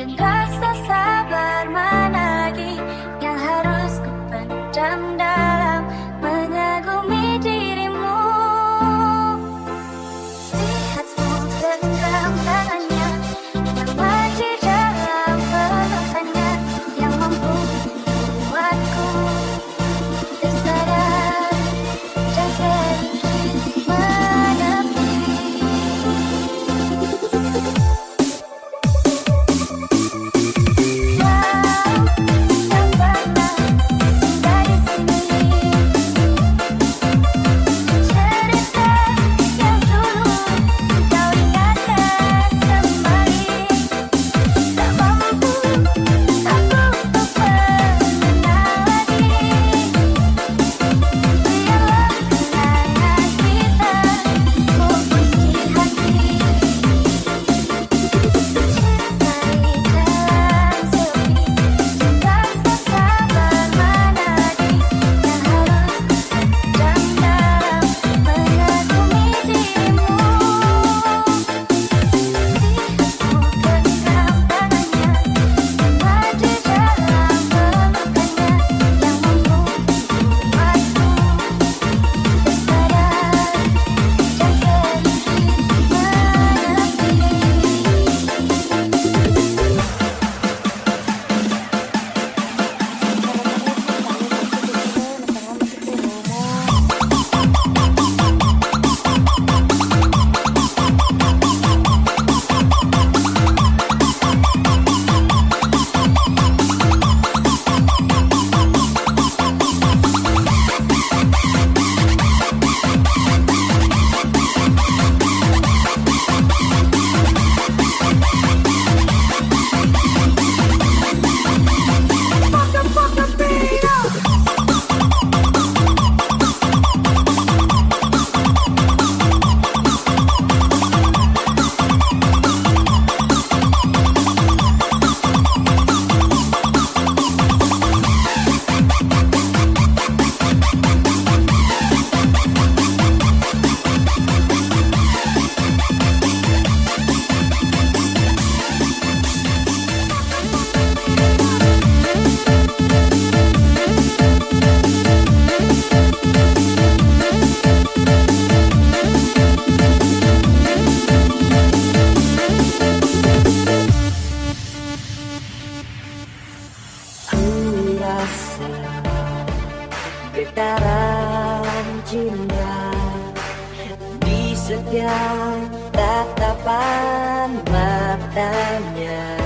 dan rasa getaran cinta di setiap tatapan matanya.